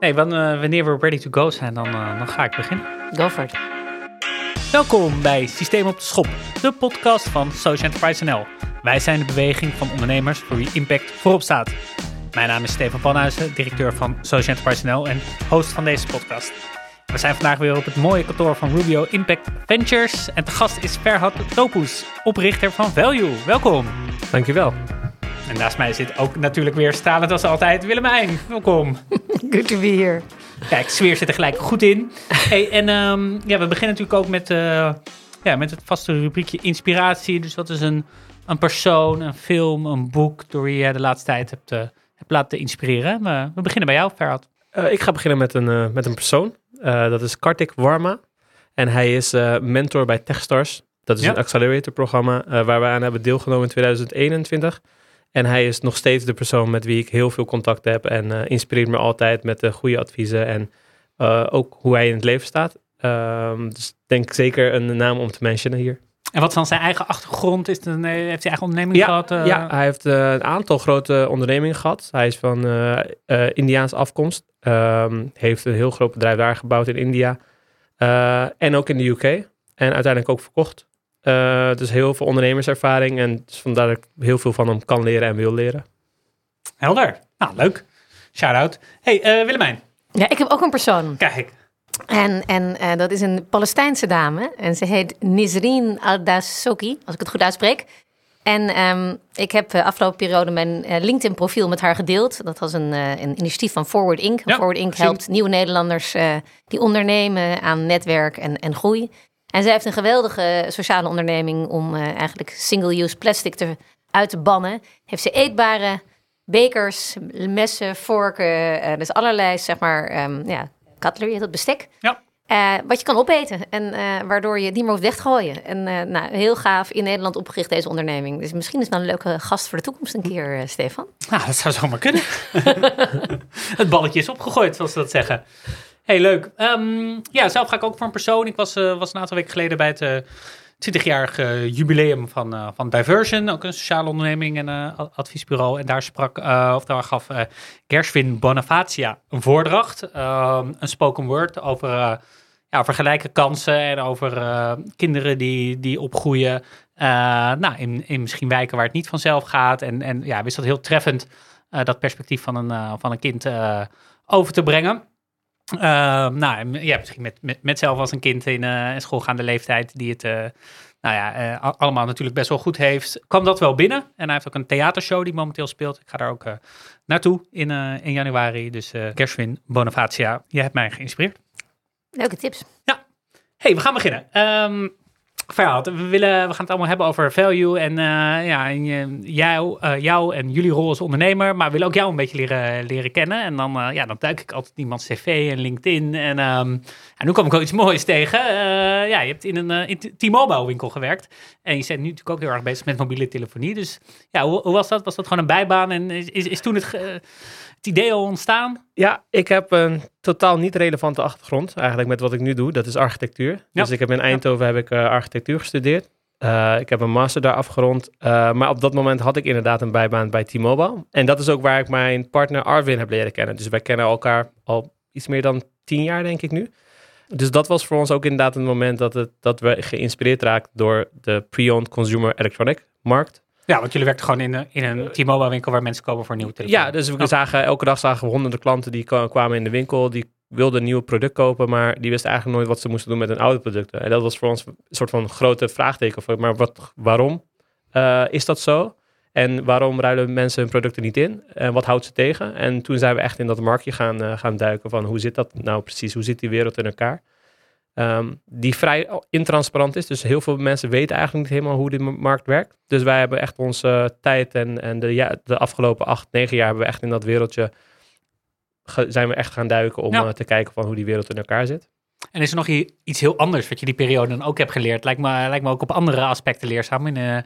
Nee, wanneer we ready to go zijn, dan, uh, dan ga ik beginnen. Go for it. Welkom bij Systeem op de Schop, de podcast van Social Enterprise NL. Wij zijn de beweging van ondernemers voor wie impact voorop staat. Mijn naam is Stefan Panhuizen, directeur van Social Enterprise NL en host van deze podcast. We zijn vandaag weer op het mooie kantoor van Rubio Impact Ventures. En de gast is Ferhat Topus, oprichter van Value. Welkom. Dankjewel. En naast mij zit ook natuurlijk weer stralend als altijd Willemijn. Welkom. Good to be here. Kijk, sfeer zit er gelijk goed in. Hey, en um, ja, we beginnen natuurlijk ook met, uh, ja, met het vaste rubriekje inspiratie. Dus wat is een, een persoon, een film, een boek door wie je de laatste tijd hebt, uh, hebt laten inspireren? We, we beginnen bij jou, Ferhat. Uh, ik ga beginnen met een, met een persoon. dat is Kartik Warma. En hij is mentor bij Techstars. Dat is ja. een accelerator-programma waar we aan hebben deelgenomen in 2021. En hij is nog steeds de persoon met wie ik heel veel contact heb en uh, inspireert me altijd met de goede adviezen en uh, ook hoe hij in het leven staat. Um, dus denk zeker een naam om te mentionen hier. En wat is dan zijn eigen achtergrond? Is het een, heeft hij eigen onderneming ja, gehad? Uh... Ja, hij heeft een aantal grote ondernemingen gehad. Hij is van Indiaans afkomst. Um, heeft een heel groot bedrijf daar gebouwd in India. en ook in de UK. En uiteindelijk ook verkocht. Uh, dus heel veel ondernemerservaring. En dus vandaar dat ik heel veel van hem kan leren en wil leren. Helder. Nou, leuk. Shout-out. Hey, uh, Willemijn. Ja, ik heb ook een persoon. Kijk. En, en uh, dat is een Palestijnse dame. En ze heet Nisreen Al-Dasoki, als ik het goed uitspreek. En um, ik heb de afgelopen periode mijn LinkedIn-profiel met haar gedeeld. Dat was een, een initiatief van Forward Inc. Ja, Forward Inc. helpt nieuwe Nederlanders die ondernemen aan netwerk en, en groei. En zij heeft een geweldige sociale onderneming om uh, eigenlijk single-use plastic te, uit te bannen. Heeft ze eetbare bekers, messen, vorken, uh, dus allerlei, zeg maar, um, ja, cutlery, dat bestek. Ja. Uh, wat je kan opeten en waardoor je het niet meer hoeft weggooien. En nou, heel gaaf in Nederland opgericht deze onderneming. Dus misschien is het wel een leuke gast voor de toekomst een keer, Stefan. Nou, dat zou zomaar kunnen. het balletje is opgegooid, zoals ze dat zeggen. Hey, leuk. Um, ja, zelf ga ik ook voor een persoon. Ik was, uh, was een aantal weken geleden bij het uh, 20-jarige jubileum van, uh, van Diversion, ook een sociale onderneming en adviesbureau. En daar sprak, of daar gaf Gershwin Bonavacia een voordracht, ehm, een spoken word over, ja, kansen en over kinderen die, die opgroeien nou, in, in misschien wijken waar het niet vanzelf gaat. En, en ja, wist dat heel treffend, dat perspectief van een, van een kind over te brengen. Uh, nou, ja, misschien met, met, met zelf als een kind in uh, schoolgaande leeftijd die het uh, nou ja, uh, allemaal natuurlijk best wel goed heeft, kwam dat wel binnen. En hij heeft ook een theatershow die momenteel speelt. Ik ga daar ook naartoe in, in januari. Dus Gershwin Bonavacia, je hebt mij geïnspireerd. Leuke tips. Ja. hey, we gaan beginnen. Um, We, willen, we gaan het allemaal hebben over value en uh, ja, en, jou, uh, jou en jullie rol als ondernemer. Maar we willen ook jou een beetje leren, leren kennen. En dan, ja, dan duik ik altijd iemands cv en LinkedIn. En, um, en nu kwam ik wel iets moois tegen. ja, je hebt in een T-Mobile winkel gewerkt. En je bent nu natuurlijk ook heel erg bezig met mobiele telefonie. Dus ja, hoe, hoe was dat? Was dat gewoon een bijbaan? En is, is, is toen het het idee al ontstaan? Ja, ik heb een totaal niet relevante achtergrond eigenlijk met wat ik nu doe. Dat is architectuur. Ja. Dus ik heb in Eindhoven heb ik uh, architectuur gestudeerd. Uh, ik heb een master daar afgerond. Uh, maar op dat moment had ik inderdaad een bijbaan bij T-Mobile. En dat is ook waar ik mijn partner Arvin heb leren kennen. Dus wij kennen elkaar al iets meer dan tien jaar, denk ik nu. Dus dat was voor ons ook inderdaad een moment dat, het, dat we geïnspireerd raakten door de pre-owned consumer electronic markt. Ja, want jullie werkten gewoon in, een, in een T-Mobile winkel waar mensen komen voor nieuwe telefoon. Ja, dus we zagen, elke dag zagen we honderden klanten die kwamen in de winkel. Die wilden een nieuw product kopen, maar die wisten eigenlijk nooit wat ze moesten doen met hun oude producten. En dat was voor ons een soort van grote vraagteken. Maar wat, waarom uh, is dat zo? En waarom ruilen mensen hun producten niet in? En wat houdt ze tegen? En toen zijn we echt in dat marktje gaan, uh, gaan duiken van hoe zit dat nou precies? Hoe zit die wereld in elkaar? Um, die vrij intransparant is. Dus heel veel mensen weten eigenlijk niet helemaal hoe die markt werkt. Dus wij hebben echt onze tijd en, en de, ja, de afgelopen acht, negen jaar hebben we echt in dat wereldje zijn we echt gaan duiken om ja. uh, te kijken van hoe die wereld in elkaar zit. En is er nog iets heel anders wat je die periode dan ook hebt geleerd? Lijkt me, lijkt me ook op andere aspecten leerzaam in, uh,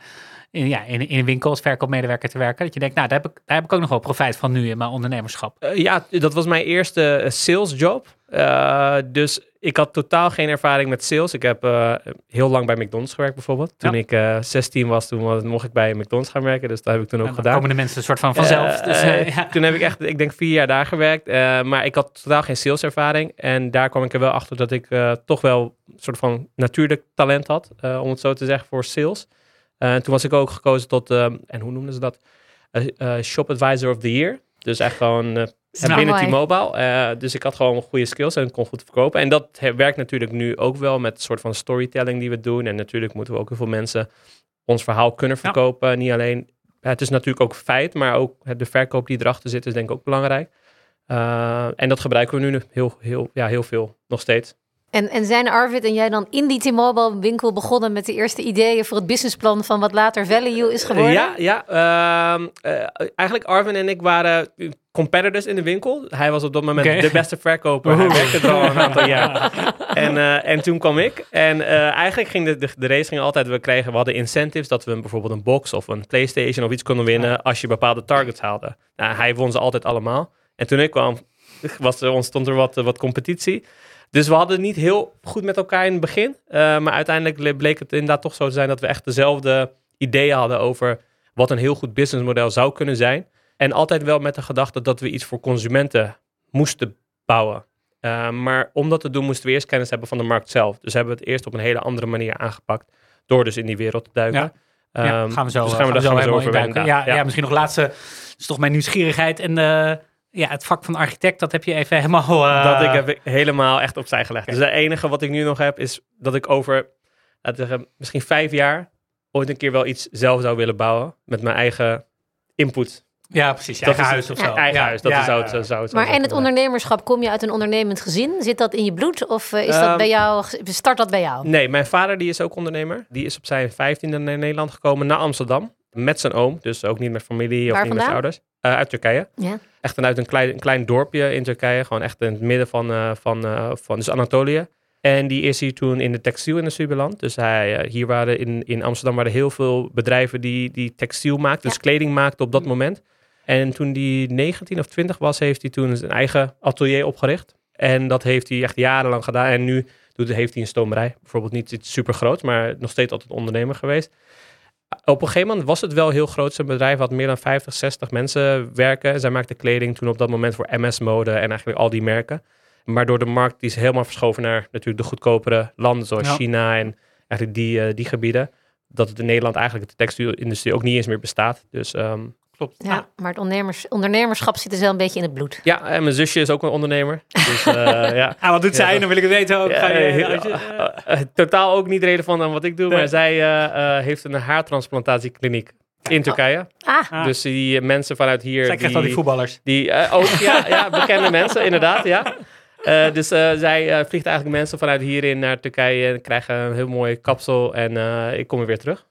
in, ja, in, in een winkel als verkoopmedewerker te werken. Dat je denkt, nou, daar heb ik, daar heb ik ook nog wel profijt van nu in mijn ondernemerschap. Uh, ja, dat was mijn eerste salesjob. Uh, dus ik had totaal geen ervaring met sales. Ik heb uh, heel lang bij McDonald's gewerkt bijvoorbeeld. Toen ja. ik uh, 16 was, toen mocht ik bij McDonald's gaan werken. Dus dat heb ik toen ook gedaan. komen de mensen een soort van vanzelf. Dus, ja. Toen heb ik echt, ik denk vier jaar daar gewerkt. maar ik had totaal geen saleservaring. En daar kwam ik er wel achter dat ik toch wel een soort van natuurlijk talent had. om het zo te zeggen, voor sales. En toen was ik ook gekozen tot, en hoe noemden ze dat? Shop Advisor of the Year. Dus echt gewoon uh, binnen T-Mobile. Uh, dus ik had gewoon goede skills en kon goed verkopen. En dat werkt natuurlijk nu ook wel met een soort van storytelling die we doen. En natuurlijk moeten we ook heel veel mensen ons verhaal kunnen verkopen. Ja. Niet alleen, het is natuurlijk ook feit, maar ook de verkoop die erachter zit is denk ik ook belangrijk. Uh, en dat gebruiken we nu heel, heel, ja, heel veel, nog steeds. En, en zijn Arvid en jij dan in die T-Mobile winkel begonnen met de eerste ideeën voor het businessplan van wat later Value is geworden? Ja, ja uh, uh, eigenlijk Arvin en ik waren competitors in de winkel. Hij was op dat moment okay. de beste verkoper. Hij werkte er al een aantal jaar. en, uh, en toen kwam ik. En eigenlijk ging de, de, de, race ging altijd, we kregen, we hadden incentives dat we bijvoorbeeld een box of een Playstation of iets konden winnen als je bepaalde targets haalde. Nou, hij won ze altijd allemaal. En toen ik kwam, was er, ontstond er wat, wat competitie. Dus we hadden niet heel goed met elkaar in het begin. Uh, maar uiteindelijk bleek het inderdaad toch zo te zijn dat we echt dezelfde ideeën hadden over wat een heel goed businessmodel zou kunnen zijn. En altijd wel met de gedachte dat we iets voor consumenten moesten bouwen. Uh, maar om dat te doen moesten we eerst kennis hebben van de markt zelf. Dus hebben we het eerst op een hele andere manier aangepakt. Door dus in die wereld te duiken. Ja. Ja, um, gaan we zo, dus gaan we, gaan daar we zo gaan helemaal over in. Ja, ja. misschien nog laatste. is toch mijn nieuwsgierigheid en uh, ja, het vak van architect, dat heb je even helemaal... Uh... Dat ik heb ik helemaal echt opzij gelegd. Dus het enige wat ik nu nog heb, is dat ik over zeggen, misschien vijf jaar ooit een keer wel iets zelf zou willen bouwen. Met mijn eigen input. Ja, precies. Je dat eigen is, huis of zo. Eigen ja. huis, dat ja, is zou, ja, het, zou het Maar zo en het ondernemerschap, kom je uit een ondernemend gezin? Zit dat in je bloed of uh, is dat Um, bij jou, start dat bij jou? Nee, mijn vader die is ook ondernemer. Die is op zijn vijftiende naar Nederland gekomen, naar Amsterdam. Met zijn oom, dus ook niet met familie of Waar niet met zijn ouders. Uh, uit Turkije. Ja. Echt vanuit een klein, een klein dorpje in Turkije. Gewoon echt in het midden van, uh, van, uh, van dus Anatolië. En die is hier toen in de textielindustrie beland. Dus hij, uh, hier waren in, in Amsterdam waren heel veel bedrijven die, die textiel maakten. Dus kleding maakten op dat moment. En toen hij 19 of 20 was, heeft hij toen zijn eigen atelier opgericht. En dat heeft hij echt jarenlang gedaan. En nu doet, heeft hij een stomerij. Bijvoorbeeld niet iets super groot, maar nog steeds altijd ondernemer geweest. Op een gegeven moment was het wel heel groot. Zijn bedrijf had meer dan 50, 60 mensen werken. Zij maakte kleding toen op dat moment voor MS Mode en eigenlijk al die merken. Maar door de markt die is helemaal verschoven naar natuurlijk de goedkopere landen zoals Ja. China en eigenlijk die, eh, die gebieden. Dat het in Nederland eigenlijk de textielindustrie ook niet eens meer bestaat. Dus ehm, Klopt. Ja, maar het ondernemers, ondernemerschap zit dus wel een beetje in het bloed. ja, en mijn zusje is ook een ondernemer. Dus eh, ja. Ah, wat doet zij? Ja. Dan wil ik het weten ook. Ja, Ga je- heel- als je- eh, eh, totaal ook niet relevant aan wat ik doe, Nee. maar zij eh, eh, heeft een haartransplantatiekliniek in Turkije. Ah, ah, Dus die mensen vanuit hier. zij krijgt al die voetballers. Die, ook, ja, ja, bekende mensen, inderdaad, ja. Eh, dus eh, zij vliegt eigenlijk mensen vanuit hierin naar Turkije en krijgen een heel mooi kapsel en eh, ik kom weer weer terug.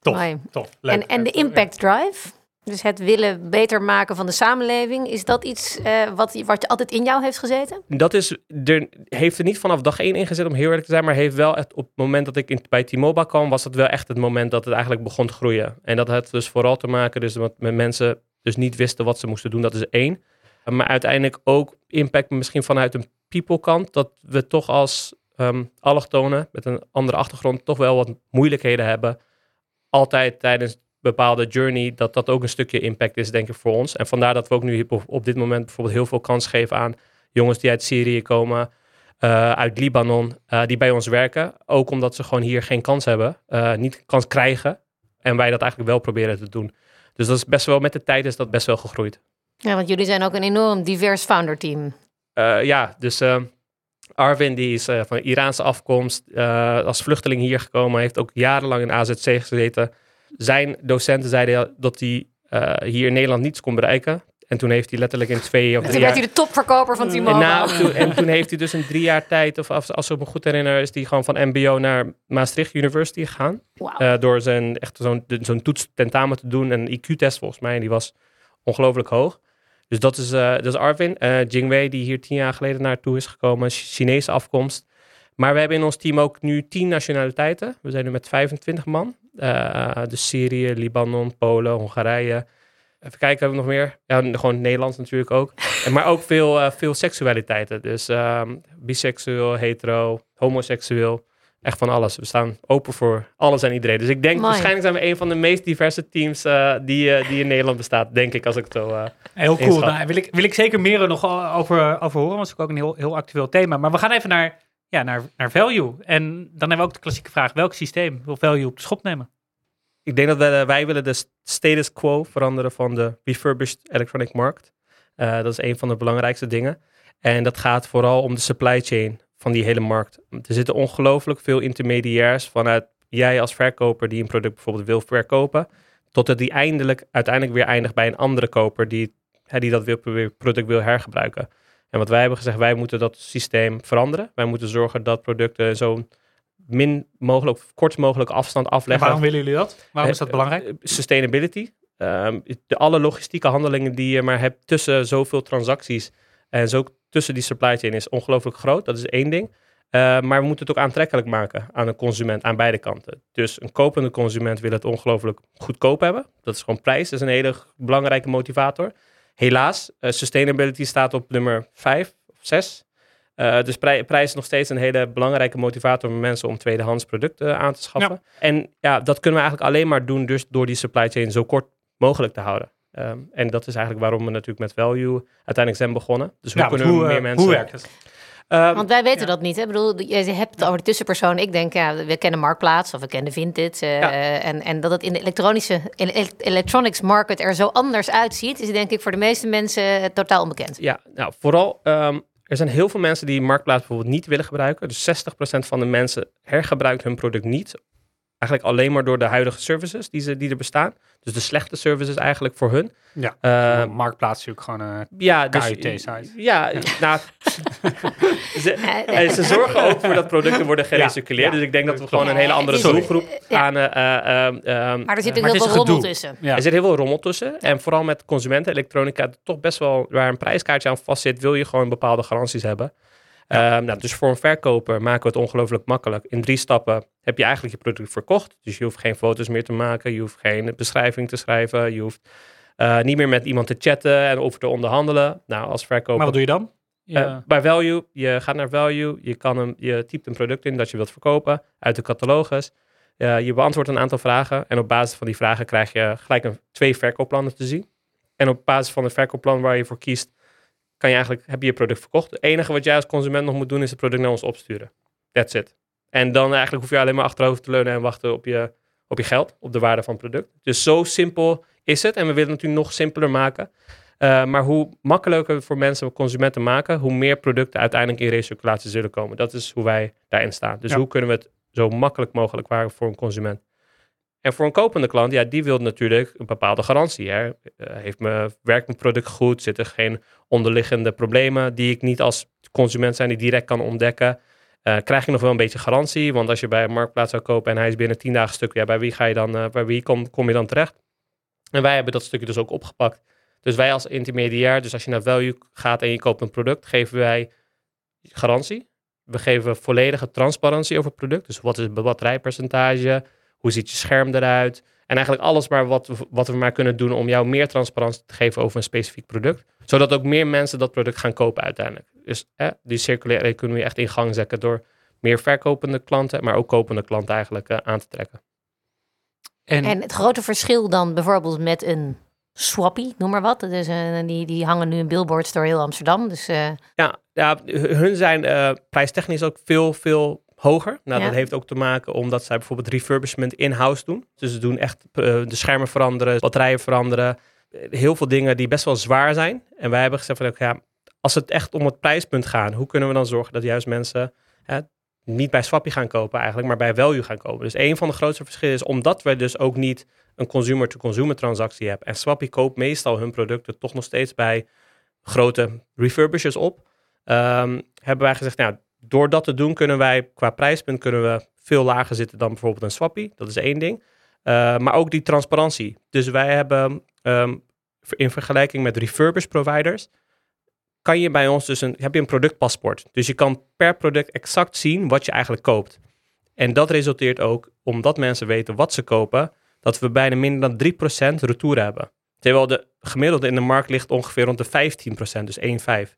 Tof. mooi. Tof. Leuk. En, en de impact drive, dus het willen beter maken van de samenleving, is dat iets eh, wat, wat altijd in jou heeft gezeten? Dat is, er heeft er niet vanaf dag één in gezet, om heel eerlijk te zijn, maar heeft wel het, op het moment dat ik in, bij T-Mobile kwam, was het wel echt het moment dat het eigenlijk begon te groeien. En dat had dus vooral te maken dus met, met mensen dus niet wisten wat ze moesten doen, dat is één. Maar uiteindelijk ook impact misschien vanuit een people kant, dat we toch als ehm allochtonen met een andere achtergrond toch wel wat moeilijkheden hebben. Altijd tijdens bepaalde journey, dat dat ook een stukje impact is, denk ik, voor ons. En vandaar dat we ook nu op, op dit moment bijvoorbeeld heel veel kans geven aan jongens die uit Syrië komen, eh, uit Libanon, eh, die bij ons werken. Ook omdat ze gewoon hier geen kans hebben, eh, niet kans krijgen. En wij dat eigenlijk wel proberen te doen. Dus dat is best wel, met de tijd is dat best wel gegroeid. Ja, want jullie zijn ook een enorm divers founder team. Ja, dus Arvin die is van Iraanse afkomst, als vluchteling hier gekomen, heeft ook jarenlang in AZC gezeten. Zijn docenten zeiden dat hij eh, hier in Nederland niets kon bereiken. En toen heeft hij letterlijk in twee of Toen werd jaar... hij de topverkoper van En, T-Mobile. nou, toen, en toen heeft hij dus in drie jaar tijd, of als, als ik me goed herinner, is hij gewoon van MBO naar Maastricht University gegaan. Eh, door zijn, echt zo'n zo'n toets tentamen te doen. En een IQ-test volgens mij. En die was ongelooflijk hoog. Dus dat is, eh, dat is Arvin. Eh Jingwei, die hier tien jaar geleden naartoe is gekomen. Ch- Chinese afkomst. Maar we hebben in ons team ook nu tien nationaliteiten. We zijn nu met 25 man. Eh dus Syrië, Libanon, Polen, Hongarije. even kijken, hebben we nog meer? Ja, gewoon Nederlands natuurlijk ook. En, maar ook veel, eh, veel seksualiteiten. Dus ehm, biseksueel, hetero, homoseksueel. Echt van alles. We staan open voor alles en iedereen. Dus ik denk, Mooi. waarschijnlijk zijn we een van de meest diverse teams eh, die, die in Nederland bestaat. Denk ik, als ik het zo... eh, Heel cool. Daar wil ik, wil ik zeker meer nog over, over horen, want het is ook een heel, heel actueel thema. Maar we gaan even naar, ja, naar, naar value. En dan hebben we ook de klassieke vraag, welk systeem wil value op de schop nemen? ik denk dat wij, wij willen de st- status quo veranderen van de refurbished electronic markt. Eh, dat is een van de belangrijkste dingen. En dat gaat vooral om de supply chain van die hele markt. Er zitten ongelooflijk veel intermediairs vanuit jij als verkoper die een product bijvoorbeeld wil verkopen, tot het die eindelijk uiteindelijk weer eindigt bij een andere koper die, die dat wil, product wil hergebruiken. En wat wij hebben gezegd, wij moeten dat systeem veranderen. Wij moeten zorgen dat producten zo'n min mogelijk, kort mogelijk afstand En afleggen. waarom willen jullie dat? Waarom is dat Eh, belangrijk? eh, Sustainability. Ehm, de, alle logistieke handelingen die je maar hebt tussen zoveel transacties en zo tussen die supply chain is ongelooflijk groot. Dat is één ding. Eh, maar we moeten het ook aantrekkelijk maken aan een consument aan beide kanten. Dus een kopende consument wil het ongelooflijk goedkoop hebben. Dat is gewoon prijs. Dat is een hele belangrijke motivator. Helaas, eh, sustainability staat op nummer 5 of 6. Eh, dus prij- prijs is nog steeds een hele belangrijke motivator voor mensen om tweedehands producten aan te schaffen. En ja, dat kunnen we eigenlijk alleen maar doen dus door die supply chain zo kort mogelijk te houden. Ehm, en dat is eigenlijk waarom we natuurlijk met value uiteindelijk zijn begonnen. Dus hoe Ja, kunnen we meer eh, mensen... hoe werkt het? Ehm, Want wij weten Ja. dat niet. Hè? Ik bedoel, je hebt het over de tussenpersoon. Ik denk, ja, we kennen Marktplaats of we kennen Vinted. eh, Ja. en, en dat het in de elektronische in de ele- electronics market er zo anders uitziet, is denk ik voor de meeste mensen eh, totaal onbekend. Ja, nou vooral, ehm, er zijn heel veel mensen die Marktplaats bijvoorbeeld niet willen gebruiken. Dus 60% van de mensen hergebruikt hun product niet. Eigenlijk alleen maar door de huidige services die, ze, die er bestaan. Dus de slechte services eigenlijk voor hun. Ja, Eh, marktplaats natuurlijk gewoon... eh, ja, dus, KUT-site. Ja, nou, ze, Eh, ze zorgen ook voor dat producten worden gerecirculeerd. Ja, dus ik denk dat we gewoon een hele andere is- doelgroep ja. aan... eh, eh, ehm, ehm, Maar er zit ook heel is veel een rommel tussen. ja. Er zit heel veel rommel tussen. En vooral met consumentenelektronica, toch best wel waar een prijskaartje aan vast zit, wil je gewoon bepaalde garanties hebben. Ehm, nou, dus voor een verkoper maken we het ongelooflijk makkelijk. In drie stappen heb je eigenlijk je product verkocht. Dus je hoeft geen foto's meer te maken, je hoeft geen beschrijving te schrijven, je hoeft eh, niet meer met iemand te chatten en over te onderhandelen. Nou, als verkoper Maar wat doe je dan? Eh, bij value, je gaat naar value, je, kan hem, je typt een product in dat je wilt verkopen uit de catalogus. Eh, je beantwoordt een aantal vragen en op basis van die vragen krijg je gelijk een, twee verkoopplannen te zien. En op basis van het verkoopplan waar je voor kiest, kan je eigenlijk, heb je je product verkocht. Het enige wat jij als consument nog moet doen is het product naar ons opsturen. That's it. En dan eigenlijk hoef je alleen maar achterover te leunen en wachten op je, op je geld, op de waarde van het product. Dus zo simpel is het. En we willen het natuurlijk nog simpeler maken. Uh, maar hoe makkelijker voor mensen, consumenten maken, hoe meer producten uiteindelijk in recirculatie zullen komen. Dat is hoe wij daarin staan. Dus Ja. hoe kunnen we het zo makkelijk mogelijk maken voor een consument? En voor een kopende klant, ja, die wil natuurlijk een bepaalde garantie. Hè. Uh, heeft me, werkt mijn product goed? Zitten er geen onderliggende problemen die ik niet als consument zijn die direct kan ontdekken? Uh, krijg je nog wel een beetje garantie? Want als je bij een marktplaats zou kopen en hij is binnen tien dagen stuk, ja, bij wie ga je dan, uh, bij wie kom, kom je dan terecht? En wij hebben dat stukje dus ook opgepakt. Dus wij als intermediair, dus als je naar value gaat en je koopt een product, geven wij garantie. We geven volledige transparantie over het product. Dus wat is het batterijpercentage? Hoe ziet je scherm eruit? En eigenlijk alles maar wat, we, wat we maar kunnen doen om jou meer transparantie te geven over een specifiek product. Zodat ook meer mensen dat product gaan kopen uiteindelijk. Dus eh, die circulaire economie echt in gang zetten door meer verkopende klanten, maar ook kopende klanten eigenlijk uh, aan te trekken. En, en het grote verschil dan bijvoorbeeld met een Swappie, noem maar wat. Dus, uh, die, die hangen nu in billboards door heel Amsterdam. Dus, uh... ja, ja, hun zijn uh, prijstechnisch ook veel, veel hoger. Nou, Ja. dat heeft ook te maken omdat zij bijvoorbeeld refurbishment in-house doen. Dus ze doen echt uh, de schermen veranderen, batterijen veranderen. Heel veel dingen die best wel zwaar zijn. En wij hebben gezegd van, ja, als het echt om het prijspunt gaat, hoe kunnen we dan zorgen dat juist mensen hè, niet bij Swappie gaan kopen eigenlijk, maar bij Value gaan kopen. Dus een van de grootste verschillen is omdat we dus ook niet een consumer-to-consumer transactie hebben. En Swappie koopt meestal hun producten toch nog steeds bij grote refurbishers op. Um, hebben wij gezegd, nou, door dat te doen kunnen wij qua prijspunt kunnen we veel lager zitten dan bijvoorbeeld een Swappie. Dat is één ding. Uh, maar ook die transparantie. Dus wij hebben um, in vergelijking met refurbished providers kan je bij ons dus een, heb je een productpaspoort. Dus je kan per product exact zien wat je eigenlijk koopt. En dat resulteert ook, omdat mensen weten wat ze kopen, dat we bijna minder dan 3% retour hebben. Terwijl de gemiddelde in de markt ligt ongeveer rond de 15%, dus 1,5.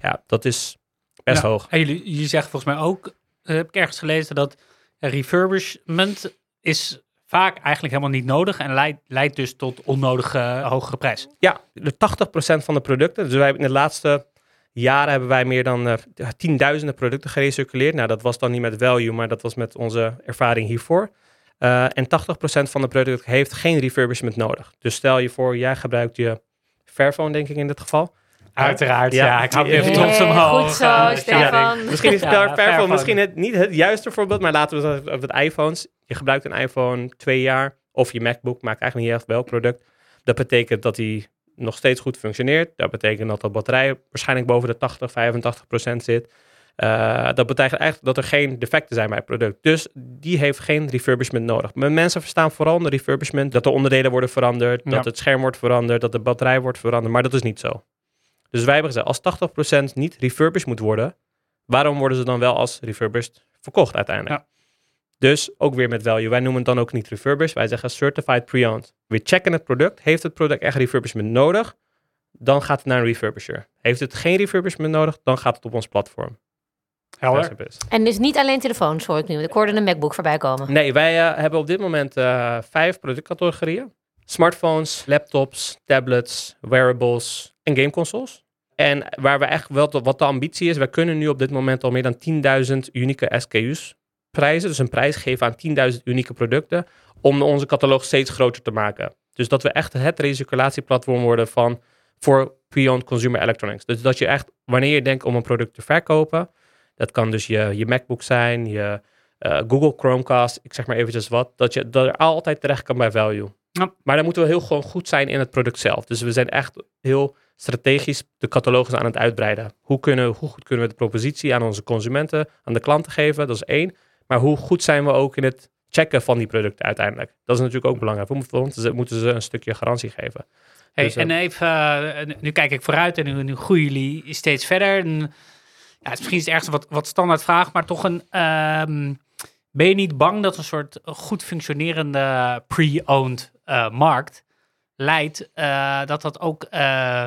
Ja, dat is best Ja. hoog. En jullie, jullie zeggen volgens mij ook, eh, heb ik ergens gelezen, dat refurbishment is vaak eigenlijk helemaal niet nodig en leidt, leidt dus tot onnodige eh, hogere prijs. Ja, de 80% van de producten. Dus wij hebben in de laatste jaren hebben wij meer dan eh, tienduizenden producten gerecirculeerd. Nou, dat was dan niet met value, maar dat was met onze ervaring hiervoor. En 80% van de producten heeft geen refurbishment nodig. Dus stel je voor, jij gebruikt je Fairphone, denk ik in dit geval. Uiteraard, ja. Ja. ik hou even trots omhoog. goed zo, Stefan. Misschien is Ja, Fairphone, Fairphone. misschien het, niet het juiste voorbeeld, maar laten we het over het iPhones. Je gebruikt een iPhone twee jaar, of je MacBook, maakt eigenlijk niet echt welk product. Dat betekent dat hij nog steeds goed functioneert. Dat betekent dat de batterij waarschijnlijk boven de 80, 85 procent zit. Eh, dat betekent eigenlijk dat er geen defecten zijn bij het product. Dus die heeft geen refurbishment nodig. Maar mensen verstaan vooral onder refurbishment dat de onderdelen worden veranderd, Ja. dat het scherm wordt veranderd, dat de batterij wordt veranderd. Maar dat is niet zo. Dus wij hebben gezegd, als 80% niet refurbished moet worden, waarom worden ze dan wel als refurbished verkocht uiteindelijk? Ja. Dus ook weer met value. Wij noemen het dan ook niet refurbished, wij zeggen certified pre-owned. We checken het product. Heeft het product echt refurbishment nodig? Dan gaat het naar een refurbisher. Heeft het geen refurbishment nodig? Dan gaat het op ons platform. Helder. En dus niet alleen telefoons, hoor ik nu. Ik hoorde een MacBook voorbij komen. Nee, wij eh, hebben op dit moment eh, vijf productcategorieën. Smartphones, laptops, tablets, wearables en gameconsoles. En waar we echt wel, wat de ambitie is, wij kunnen nu op dit moment al meer dan 10.000 unieke SKU's prijzen. Dus een prijs geven aan 10.000 unieke producten om onze catalogus steeds groter te maken. Dus dat we echt het recirculatieplatform worden van voor pre-owned consumer electronics. Dus dat je echt, wanneer je denkt om een product te verkopen, dat kan dus je, je MacBook zijn, je eh, Google Chromecast, ik zeg maar eventjes wat, dat je dat er altijd terecht kan bij value. Ja. Maar dan moeten we heel gewoon goed zijn in het product zelf. Dus we zijn echt heel strategisch de catalogus aan het uitbreiden. Hoe, kunnen, hoe goed kunnen we de propositie aan onze consumenten, aan de klanten geven? Dat is één. Maar hoe goed zijn we ook in het checken van die producten uiteindelijk? Dat is natuurlijk ook belangrijk. We moeten, want ze moeten ze een stukje garantie geven. Hey, Dus, eh, en even, eh, nu kijk ik vooruit en nu, nu groeien jullie steeds verder. En, ja, het is misschien is het ergens wat, wat standaard vraag, maar toch een... ehm, ben je niet bang dat een soort goed functionerende pre-owned eh, markt leidt eh, dat dat ook eh,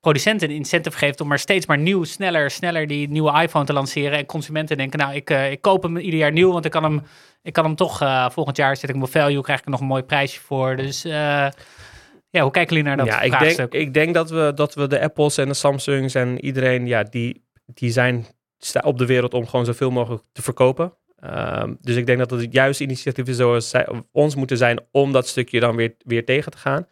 producenten een incentive geeft om maar steeds maar nieuw, sneller, sneller die nieuwe iPhone te lanceren en consumenten denken, nou, ik, eh, ik koop hem ieder jaar nieuw, want ik kan hem, ik kan hem toch volgend jaar zet ik hem op value, krijg ik er nog een mooi prijsje voor. Dus ja, hoe kijken jullie naar dat ja, ik vraagstuk? denk, ik denk dat, we, dat we de Apples en de Samsungs en iedereen, ja, die, die zijn op de wereld om gewoon zoveel mogelijk te verkopen. Ehm, dus ik denk dat het juist initiatieven zoals zij, ons moeten zijn om dat stukje dan weer, weer tegen te gaan.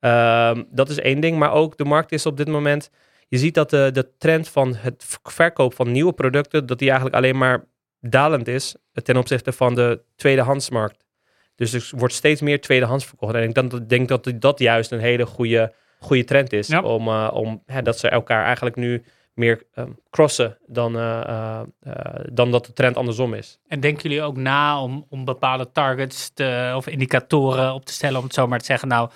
Ehm, dat is één ding, maar ook de markt is op dit moment, je ziet dat de, de trend van het verkoop van nieuwe producten, dat die eigenlijk alleen maar dalend is ten opzichte van de tweedehandsmarkt. Dus er wordt steeds meer tweedehands verkocht. En ik denk dat, denk dat dat juist een hele goede, goede trend is. Ja. Om, eh, om hè, dat ze elkaar eigenlijk nu meer ehm, crossen dan, eh, eh, dan dat de trend andersom is. En denken jullie ook na om, om bepaalde targets te, of indicatoren op te stellen, om het zo maar te zeggen, nou,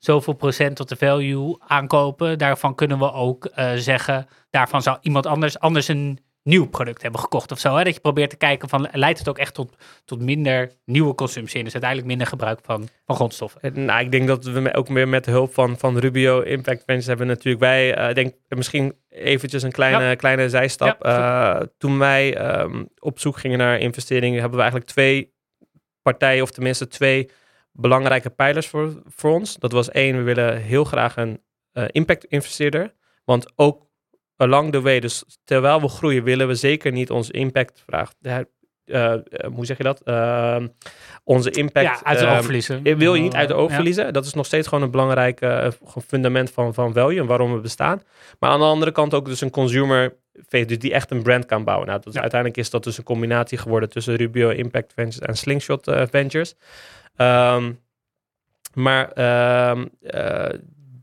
zoveel procent tot de value aankopen, daarvan kunnen we ook eh, zeggen, daarvan zou iemand anders, anders een nieuw product hebben gekocht of zo. Hè? Dat je probeert te kijken van, leidt het ook echt tot, tot minder nieuwe consumptie en dus uiteindelijk minder gebruik van, van grondstoffen. En, nou, ik denk dat we ook weer met de hulp van, van Rubio Impact Ventures hebben natuurlijk wij, eh, denk misschien eventjes een kleine, kleine zijstap. Ja, Eh, toen wij ehm, op zoek gingen naar investeringen, hebben we eigenlijk twee partijen, of tenminste twee belangrijke pijlers voor, voor ons. Dat was één, we willen heel graag een eh, impact investeerder. Want ook along the way, dus terwijl we groeien, willen we zeker niet onze impact vragen. eh, eh, hoe zeg je dat? Ehm, onze impact. ja, uit de ehm, oog verliezen. je wil je niet uit de oog Ja. verliezen. Dat is nog steeds gewoon een belangrijk eh, fundament van, van value en waarom we bestaan. Maar aan de andere kant ook dus een consumer dus die echt een brand kan bouwen. Nou, dat is, Ja. uiteindelijk is dat dus een combinatie geworden tussen Rubio Impact Ventures en Slingshot Ventures. Ehm, maar ehm, eh,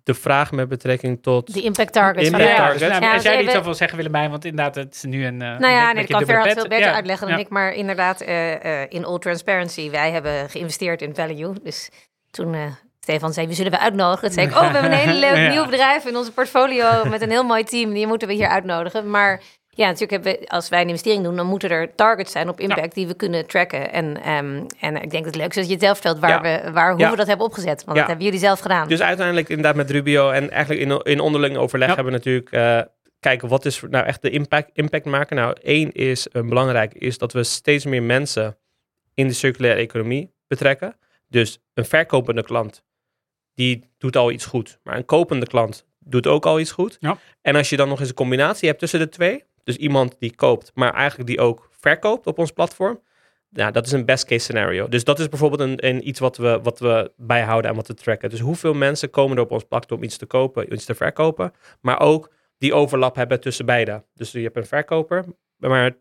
de vraag met betrekking tot... Die impact targets. Impact Ja, dus, targets. nou, Ja, als jij dus niet even- zoveel zeggen Willemijn, want inderdaad, het is nu een... Nou ja, nee, dat kan Ferhat veel beter Ja, uitleggen dan ja. ik. Maar inderdaad, eh, eh, in all transparency, wij hebben geïnvesteerd in value. Dus toen eh, Stefan zei, wie zullen we uitnodigen? Toen zei ik, oh, we hebben een hele leuk Ja. nieuw bedrijf in onze portfolio met een heel mooi team. Die moeten we hier uitnodigen. Maar Ja, natuurlijk hebben we, als wij een investering doen, dan moeten er targets zijn op impact die we kunnen tracken. En, ehm, en ik denk dat het leuk is dat je het zelf vertelt waar Ja. we, waar, hoe Ja. we dat hebben opgezet. Want Ja. dat hebben jullie zelf gedaan. Dus uiteindelijk inderdaad met Rubio en eigenlijk in, in onderling overleg Ja. hebben we natuurlijk eh, kijken wat is nou echt de impact, impact maken. Nou, één is een belangrijk is dat we steeds meer mensen in de circulaire economie betrekken. Dus een verkopende klant die doet al iets goed, maar een kopende klant doet ook al iets goed. Ja. En als je dan nog eens een combinatie hebt tussen de twee, dus iemand die koopt, maar eigenlijk die ook verkoopt op ons platform. Ja, dat is een best case scenario. Dus dat is bijvoorbeeld een, een iets wat we, wat we bijhouden en wat we tracken. Dus hoeveel mensen komen er op ons platform om iets te kopen, iets te verkopen, maar ook die overlap hebben tussen beide. Dus je hebt een verkoper, maar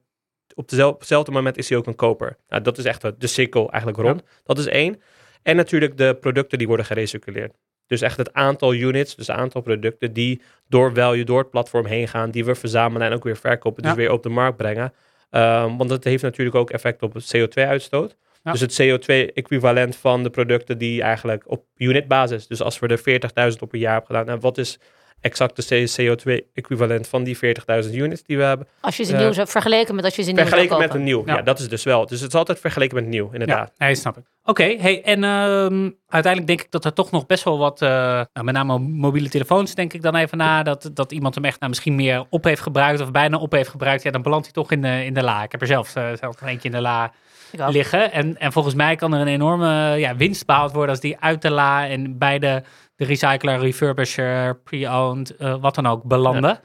op dezelfde, hetzelfde moment is hij ook een koper. Nou, dat is echt de de cirkel eigenlijk rond. Dat is één. En natuurlijk de producten die worden gerecirculeerd. Dus echt het aantal units, dus het aantal producten die door value, door het platform heen gaan, die we verzamelen en ook weer verkopen, dus Ja. weer op de markt brengen. Ehm, want dat heeft natuurlijk ook effect op het CO2-uitstoot. Ja. Dus het CO2-equivalent van de producten die eigenlijk op unitbasis, dus als we er 40.000 op een jaar hebben gedaan, nou, wat is exact de CO2-equivalent van die 40.000 units die we hebben? Als je ze eh, nieuw zou vergeleken met als je ze nieuw zou Vergeleken met kopen. een nieuw. Ja. Ja. dat is dus wel. Dus het is altijd vergeleken met nieuw, inderdaad. Ja, nee, snap ik. Oké, hey, en ehm, uiteindelijk denk ik dat er toch nog best wel wat, eh, nou, met name mobiele telefoons, denk ik dan even na, dat, dat iemand hem echt nou, misschien meer op heeft gebruikt of bijna op heeft gebruikt. Ja, dan belandt hij toch in de, in de la. Ik heb er zelf, eh, zelf nog eentje in de la liggen. En, en volgens mij kan er een enorme ja, winst behaald worden als die uit de la en bij de, de recycler, refurbisher, pre-owned, eh, wat dan ook, belanden.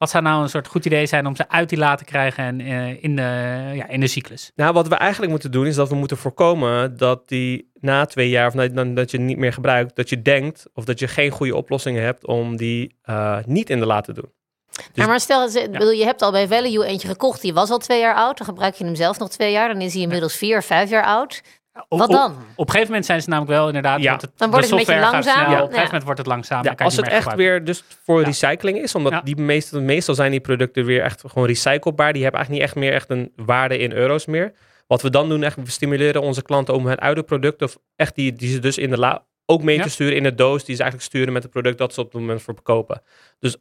Wat zou nou een soort goed idee zijn om ze uit die la te krijgen en eh, in, de, ja, in de cyclus? Nou, wat we eigenlijk moeten doen is dat we moeten voorkomen dat die na twee jaar of dat, dan, dat je het niet meer gebruikt, dat je denkt of dat je geen goede oplossingen hebt om die eh, niet in de la te doen. Dus- Maar, maar stel, ze- bedoel, je hebt al bij Value eentje gekocht, die was al twee jaar oud. Dan gebruik je hem zelf nog twee jaar. Dan is hij inmiddels vier of vijf jaar oud. Op- Wat op- dan? Op een gegeven moment zijn ze namelijk wel inderdaad. Ja. het, Dan wordt de het een beetje software gaat langzaam. Ja. Op een gegeven moment wordt het langzaam. Ja, als het echt gebruiken. weer dus voor Ja. recycling is, omdat Ja. die meestal, meestal zijn die producten weer echt gewoon recyclebaar. Die hebben eigenlijk niet echt meer echt een waarde in euro's meer. Wat we dan doen, echt, we stimuleren onze klanten om het oude product, of echt die, die ze dus in de la, ook mee Ja. te sturen in de doos, die ze eigenlijk sturen met het product dat ze op het moment verkopen. Dus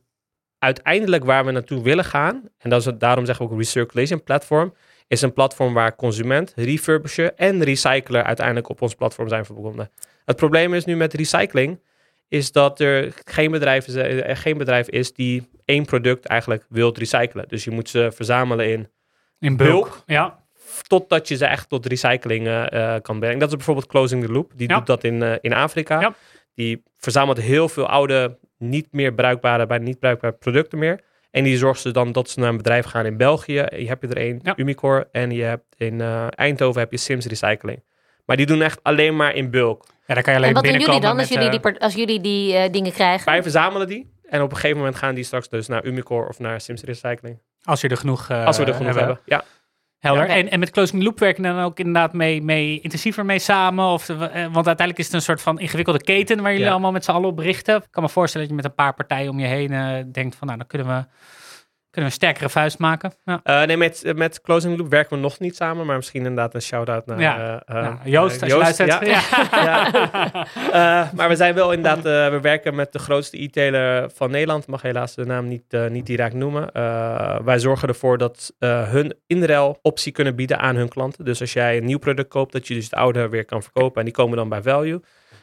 uiteindelijk waar we naartoe willen gaan, en dat is het, daarom zeggen we ook recirculation platform, is een platform waar consument, refurbisher en recycler uiteindelijk op ons platform zijn verbonden. Het probleem is nu met recycling, is dat er geen bedrijf, is, er geen bedrijf is die één product eigenlijk wilt recyclen. Dus je moet ze verzamelen in in bulk. bulk. Ja. totdat je ze echt tot recycling eh, eh, kan brengen. Dat is bijvoorbeeld Closing the Loop. Die Ja. doet dat in, eh, in Afrika. Ja. Die verzamelt heel veel oude, niet meer bruikbare, bijna niet bruikbare producten meer. En die zorgt ze dan dat ze naar een bedrijf gaan in België. Je hebt er een, Ja. Umicore. En je hebt in eh, Eindhoven heb je Sims Recycling. Maar die doen echt alleen maar in bulk. ja, dan kan je alleen En wat doen jullie dan als met, jullie die, eh, als jullie die eh, dingen krijgen? Wij verzamelen die. En op een gegeven moment gaan die straks dus naar Umicore of naar Sims Recycling. als je er genoeg, eh, Als we er genoeg hebben. Ja. Helder. Ja. En, en met Closing Loop werken dan ook inderdaad mee, mee intensiever mee samen? Of, eh, want uiteindelijk is het een soort van ingewikkelde keten waar jullie Ja. allemaal met z'n allen op richten. Ik kan me voorstellen dat je met een paar partijen om je heen eh, denkt van nou, dan kunnen we, kunnen we een sterkere vuist maken. Ja. Eh, nee, met, met Closing Loop werken we nog niet samen. Maar misschien inderdaad een shout-out naar Ja. eh, eh, Ja, Joost. Ja. Ja. Eh, maar we zijn wel inderdaad, we werken met de grootste e-tailer van Nederland. Mag helaas de naam niet, niet direct noemen. Wij zorgen ervoor dat uh, hun inruil optie kunnen bieden aan hun klanten. Dus als jij een nieuw product koopt, dat je dus het oude weer kan verkopen. En die komen dan bij Value.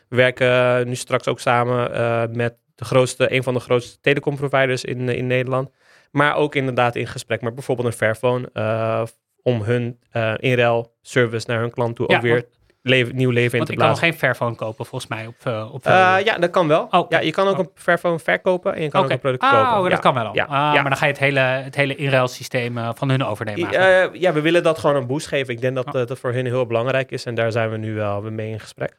We werken nu straks ook samen uh, met de grootste, een van de grootste telecomproviders in, in Nederland. Maar ook inderdaad in gesprek met bijvoorbeeld een Fairphone. Uh, om hun uh, inruil service naar hun klant toe Ja, ook weer want- leven, nieuw leven in Want te ik kan nog blazen. geen Fairphone kopen volgens mij op, uh, op Uh, ja, dat kan wel. Oh, ja, je kan ook oh. een Fairphone verkopen en je kan ook een product ah, kopen. oh, dat kan wel al. Ja, Ah, ja. Maar dan ga je het hele, het hele inruilsysteem van hun overnemen. I- eh, ja, we willen dat gewoon een boost geven. Ik denk dat Oh. eh, dat voor hen heel belangrijk is en daar zijn we nu wel mee in gesprek.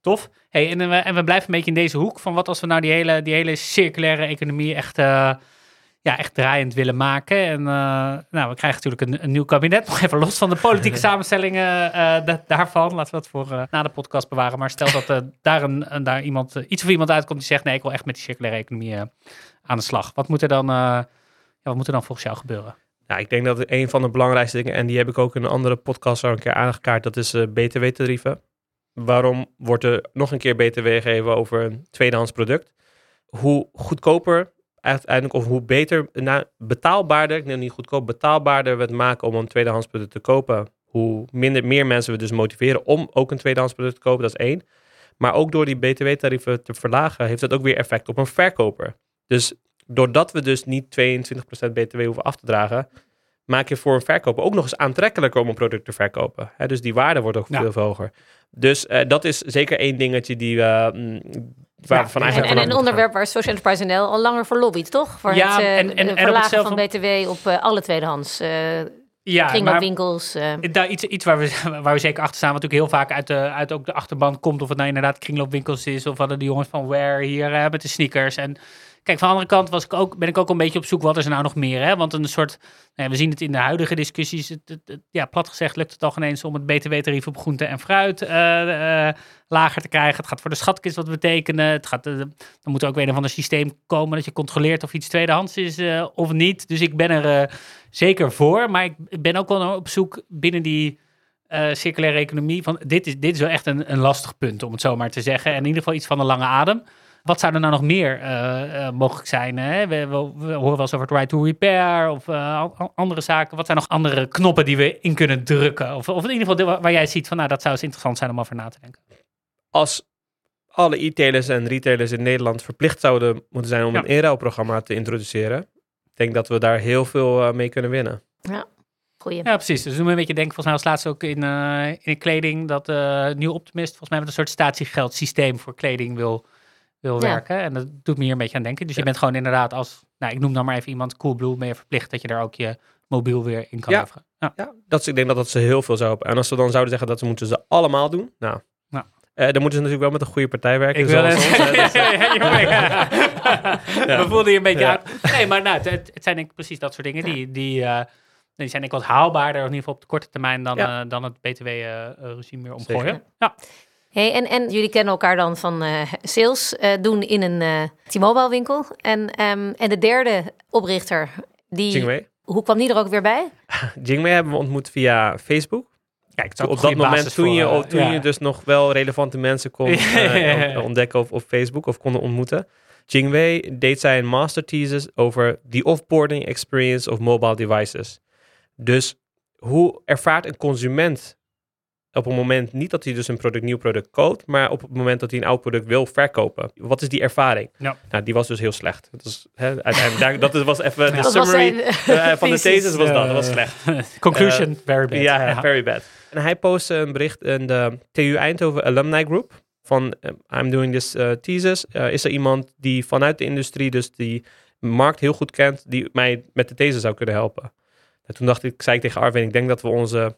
Tof. Hey, en, we, en we blijven een beetje in deze hoek van wat als we nou die hele, die hele circulaire economie echt, ja, echt draaiend willen maken. En uh, nou, we krijgen natuurlijk een, een, nieuw kabinet, nog even los van de politieke samenstellingen uh, da daarvan. Laten we dat voor na de podcast bewaren. Maar stel dat daar, een, daar iemand, iets of iemand uitkomt die zegt, nee, ik wil echt met die circulaire economie aan de slag. Wat moet er dan, ja, wat moet er dan volgens jou gebeuren? Nou, ik denk dat een van de belangrijkste dingen, en die heb ik ook in een andere podcast al een keer aangekaart, dat is btw-tarieven. Waarom wordt er nog een keer btw gegeven over een tweedehands product? Hoe goedkoper uiteindelijk of hoe beter, nou, betaalbaarder, ik neem niet goedkoop, betaalbaarder we het maken om een tweedehands product te kopen, hoe minder, meer mensen we dus motiveren om ook een tweedehands product te kopen, dat is één. Maar ook door die btw-tarieven te verlagen, heeft dat ook weer effect op een verkoper. Dus doordat we dus niet 22% btw hoeven af te dragen, maak je voor een verkoper ook nog eens aantrekkelijker om een product te verkopen. Dus die waarde wordt ook Ja. veel hoger. Dus eh, dat is zeker één dingetje die we... waar van en- een onderwerp waar Social Enterprise NL al langer voor lobbyt, toch? Voor Ja, het eh, en- verlagen van BTW op eh, alle tweedehands. eh Ja, maar kringloopwinkels. daar iets, iets waar, we, waar we zeker achter staan, wat natuurlijk heel vaak uit, de, uit ook de achterban komt. Of het nou inderdaad kringloopwinkels is, of hadden die jongens van Wear hier eh, met de sneakers. En kijk, van de andere kant was ik ook, ben ik ook een beetje op zoek, wat is er nou nog meer? Hè? Want een soort, nou ja, we zien het in de huidige discussies, het, ja, plat gezegd lukt het al geen eens om het btw-tarief op groente en fruit eh, eh, lager te krijgen. Het gaat voor de schatkist wat betekenen. Het gaat, eh, dan moet er ook weer een van een systeem komen dat je controleert of iets tweedehands is eh, of niet. Dus ik ben er eh, zeker voor, maar ik, ben ook wel op zoek binnen die eh, circulaire economie. Van, dit, is, dit is wel echt een, een lastig punt, om het zo maar te zeggen. En in ieder geval iets van een lange adem. Wat zou er nou nog meer eh, eh, mogelijk zijn? Hè? We, we, we horen wel eens over het right to repair of eh, an- andere zaken. Wat zijn nog andere knoppen die we in kunnen drukken? Of, of in ieder geval waar jij ziet van, nou, dat zou eens interessant zijn om over na te denken. als alle e-tailers en retailers in Nederland verplicht zouden moeten zijn om Ja. een inruilprogramma te introduceren, ik denk dat we daar heel veel mee kunnen winnen. Goeie. Ja, precies. Dus doen we een beetje denken, volgens mij als laatste ook in, in kleding, dat eh Nieuw Optimist volgens mij met een soort statiegeldsysteem voor kleding wil, wil Ja. werken. En dat doet me hier een beetje aan denken. Dus je bent gewoon inderdaad als, nou ik noem dan maar even iemand, Coolblue, ben je verplicht dat je daar ook je mobiel weer in kan Ja. leveren. Ja. Ja, dat is, ik denk dat dat ze heel veel zou helpen. En als we dan zouden zeggen dat ze moeten ze allemaal doen, nou, eh, dan moeten ze natuurlijk wel met een goede partij werken. Ik wil ons. Dus, Ja. We voelden je een beetje Ja. uit. Nee, maar nou, het, het zijn denk ik precies dat soort dingen die, die, eh, die zijn denk ik wat haalbaarder, in ieder geval op de korte termijn, dan, Ja. eh, dan het btw-regime weer omgooien. Ja. Hey, en, en jullie kennen elkaar dan van eh, sales eh, doen in een eh T-Mobile winkel. En, ehm, en de derde oprichter, die, Jingwei. hoe kwam die er ook weer bij? Jingwei hebben we ontmoet via Facebook. Kijk, op dat moment toen, je, voor, toen ja. je dus nog wel relevante mensen kon on- ontdekken op, op Facebook of konden ontmoeten. Jingwei deed zij een master thesis over the offboarding experience of mobile devices. Dus hoe ervaart een consument op het moment niet dat hij dus een product, nieuw product koopt, maar op het moment dat hij een oud product wil verkopen? Wat is die ervaring? Ja. Nou, die was dus heel slecht. Dat, is, hè, uiteindelijk, daar- dat was even de Dat summary zijn- eh, van de Thesis, was dat. Dat was eh, slecht. Conclusion, very bad. Ja, ja, very bad. En hij postte een bericht in de TU Eindhoven Alumni Group van eh, I'm doing this eh, thesis. Eh, is er iemand die vanuit de industrie dus die markt heel goed kent, die mij met de thesis zou kunnen helpen? En toen dacht ik, zei ik tegen Arvin, ik denk dat we onze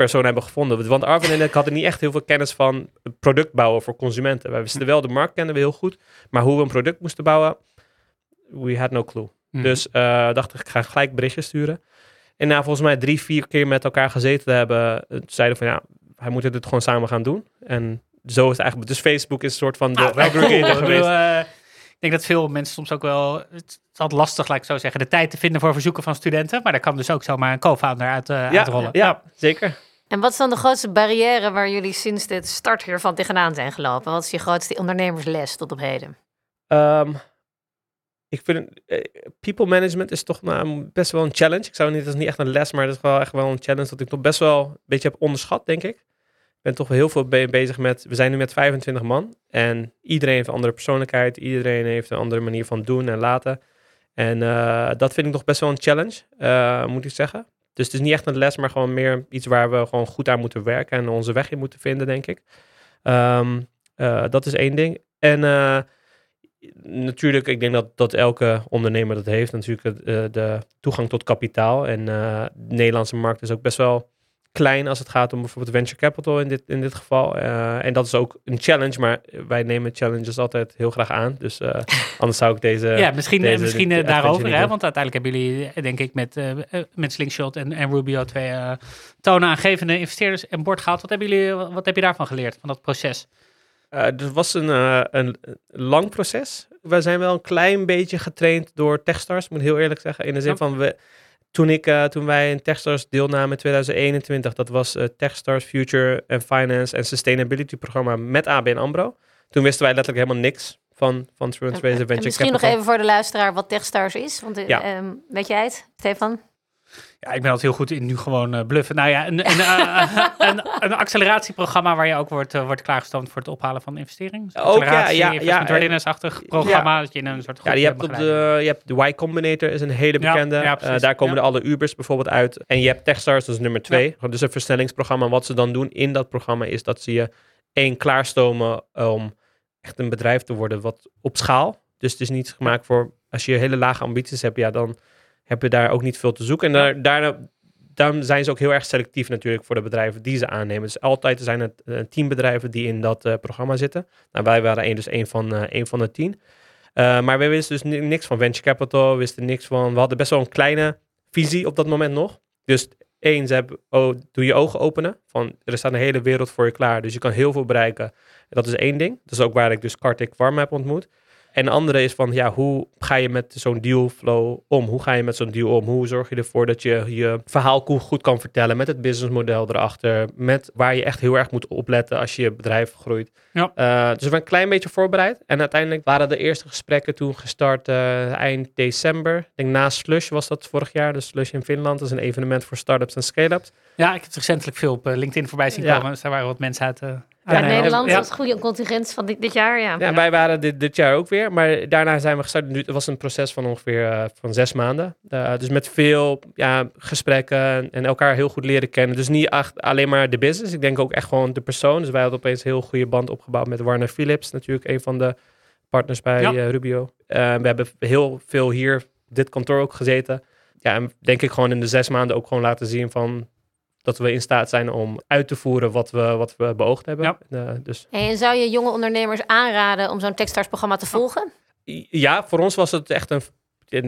persoon hebben gevonden. Want Arvin en ik hadden niet echt heel veel kennis van product bouwen voor consumenten. Wij wisten wel, de markt kenden we heel goed, maar hoe we een product moesten bouwen, we had no clue. Mhm. Dus eh, dacht ik, ik ga gelijk berichtjes sturen. En na volgens mij drie, vier keer met elkaar gezeten te hebben, eh, zeiden van ja, wij moeten dit gewoon samen gaan doen. En zo is het eigenlijk. Dus Facebook is een soort van de aggregator geweest. eh, ik denk dat veel mensen soms ook wel... Het is altijd lastig, laat ik zo zeggen, de tijd te vinden voor verzoeken van studenten. Maar daar kan dus ook zomaar een co-founder uit, ja, uitrollen. ja, zeker. En wat is dan de grootste barrière waar jullie sinds de start hiervan tegenaan zijn gelopen? Wat is je grootste ondernemersles tot op heden? Ehm, ik vind eh, people management is toch nou, best wel een challenge. Ik zou niet, dat is niet echt een les, maar dat is wel echt wel een challenge dat ik toch best wel een beetje heb onderschat, denk ik. Ik ben toch heel veel be- bezig met, we zijn nu met 25 man en iedereen heeft een andere persoonlijkheid, iedereen heeft een andere manier van doen en laten. En eh, dat vind ik nog best wel een challenge, eh, moet ik zeggen. Dus het is niet echt een les, maar gewoon meer iets waar we gewoon goed aan moeten werken en onze weg in moeten vinden, denk ik. Ehm, eh, dat is één ding. En eh, natuurlijk, ik denk dat, dat elke ondernemer dat heeft. Natuurlijk eh, de toegang tot kapitaal. En de Nederlandse markt is ook best wel klein als het gaat om bijvoorbeeld venture capital in dit, in dit geval. Eh, en dat is ook een challenge, maar wij nemen challenges altijd heel graag aan. Dus eh, anders zou ik deze... Ja, misschien, deze- misschien dit eh, daarover, hè? want uiteindelijk hebben jullie, eh, denk ik, met, eh, eh, met Slingshot en, en Rubio twee eh toonaangevende investeerders aan boord gehaald. Wat hebben jullie, wat, heb je daarvan geleerd, van dat proces? Eh, het was een, eh, een lang proces. We zijn wel een klein beetje getraind door Techstars, moet ik heel eerlijk zeggen. In de zin van, we, toen, ik, eh, toen wij in Techstars deelnamen in 2021, dat was eh Techstars Future and Finance en Sustainability programma met ABN AMRO. Toen wisten wij letterlijk helemaal niks van, van En Venture misschien nog even voor de luisteraar wat Techstars is. Want, eh, Ja. ehm, weet jij het, Stefan? Ja, ik ben altijd heel goed in nu gewoon eh, bluffen. Nou ja, een, een, eh, een, een acceleratieprogramma waar je ook wordt, eh, wordt klaargestoomd voor het ophalen van investeringen. Dus Ook, ja, ja, ja, readiness-achtig programma. Dat je in een soort Ja, je hebt, op de, je hebt de Y Combinator, is een hele Ja, bekende. ja, daar komen Ja. de alle Ubers bijvoorbeeld uit. En je hebt Techstars, dat is nummer twee. Dus een versnellingsprogramma. Wat ze dan doen in dat programma is dat ze je één klaarstomen om echt een bedrijf te worden wat op schaal. Dus het is niet gemaakt voor, als je hele lage ambities hebt, ja, dan heb je daar ook niet veel te zoeken. En daar, daarna, daarom zijn ze ook heel erg selectief natuurlijk voor de bedrijven die ze aannemen. Dus altijd zijn het eh, tien bedrijven die in dat eh, programma zitten. Nou, wij waren één, dus één van, eh, één van de tien. Maar we wisten dus ni- niks van venture capital, we wisten niks van. We hadden best wel een kleine visie op dat moment nog. Dus één, ze hebben, oh, doe je ogen openen. Van er staat een hele wereld voor je klaar, dus je kan heel veel bereiken. Dat is één ding. Dat is ook waar ik dus Kartik Warm heb ontmoet. En de andere is van, ja, hoe ga je met zo'n dealflow om? Hoe ga je met zo'n deal om? Hoe zorg je ervoor dat je je verhaal goed kan vertellen met het businessmodel erachter? Met waar je echt heel erg moet opletten als je je bedrijf groeit. Ja. Uh, dus we hebben een klein beetje voorbereid. En uiteindelijk waren de eerste gesprekken toen gestart uh, eind december. Ik denk na Slush was dat vorig jaar. Dus Slush in Finland dat is een evenement voor startups en scale-ups. Ja, ik heb recentelijk veel op uh, LinkedIn voorbij zien Ja. komen. Dus daar waren wat mensen uit... uh, Ja, Nederland ja. was een goede contingent van dit, dit jaar, ja. Ja, wij waren dit, dit jaar ook weer. Maar daarna zijn we gestart. Nu, het was een proces van ongeveer uh, van zes maanden. Uh, dus met veel ja, gesprekken en elkaar heel goed leren kennen. Dus niet alleen maar de business. Ik denk ook echt gewoon de persoon. Dus wij hadden opeens een heel goede band opgebouwd met Warner Phillips. Natuurlijk een van de partners bij Ja. uh, Rubio. Uh, we hebben heel veel hier dit kantoor ook gezeten. Ja, en denk ik gewoon in de zes maanden ook gewoon laten zien van dat we in staat zijn om uit te voeren wat we, wat we beoogd hebben. Ja. Uh, dus En zou je jonge ondernemers aanraden om zo'n Techstars-programma te volgen? ja, voor ons was het echt een,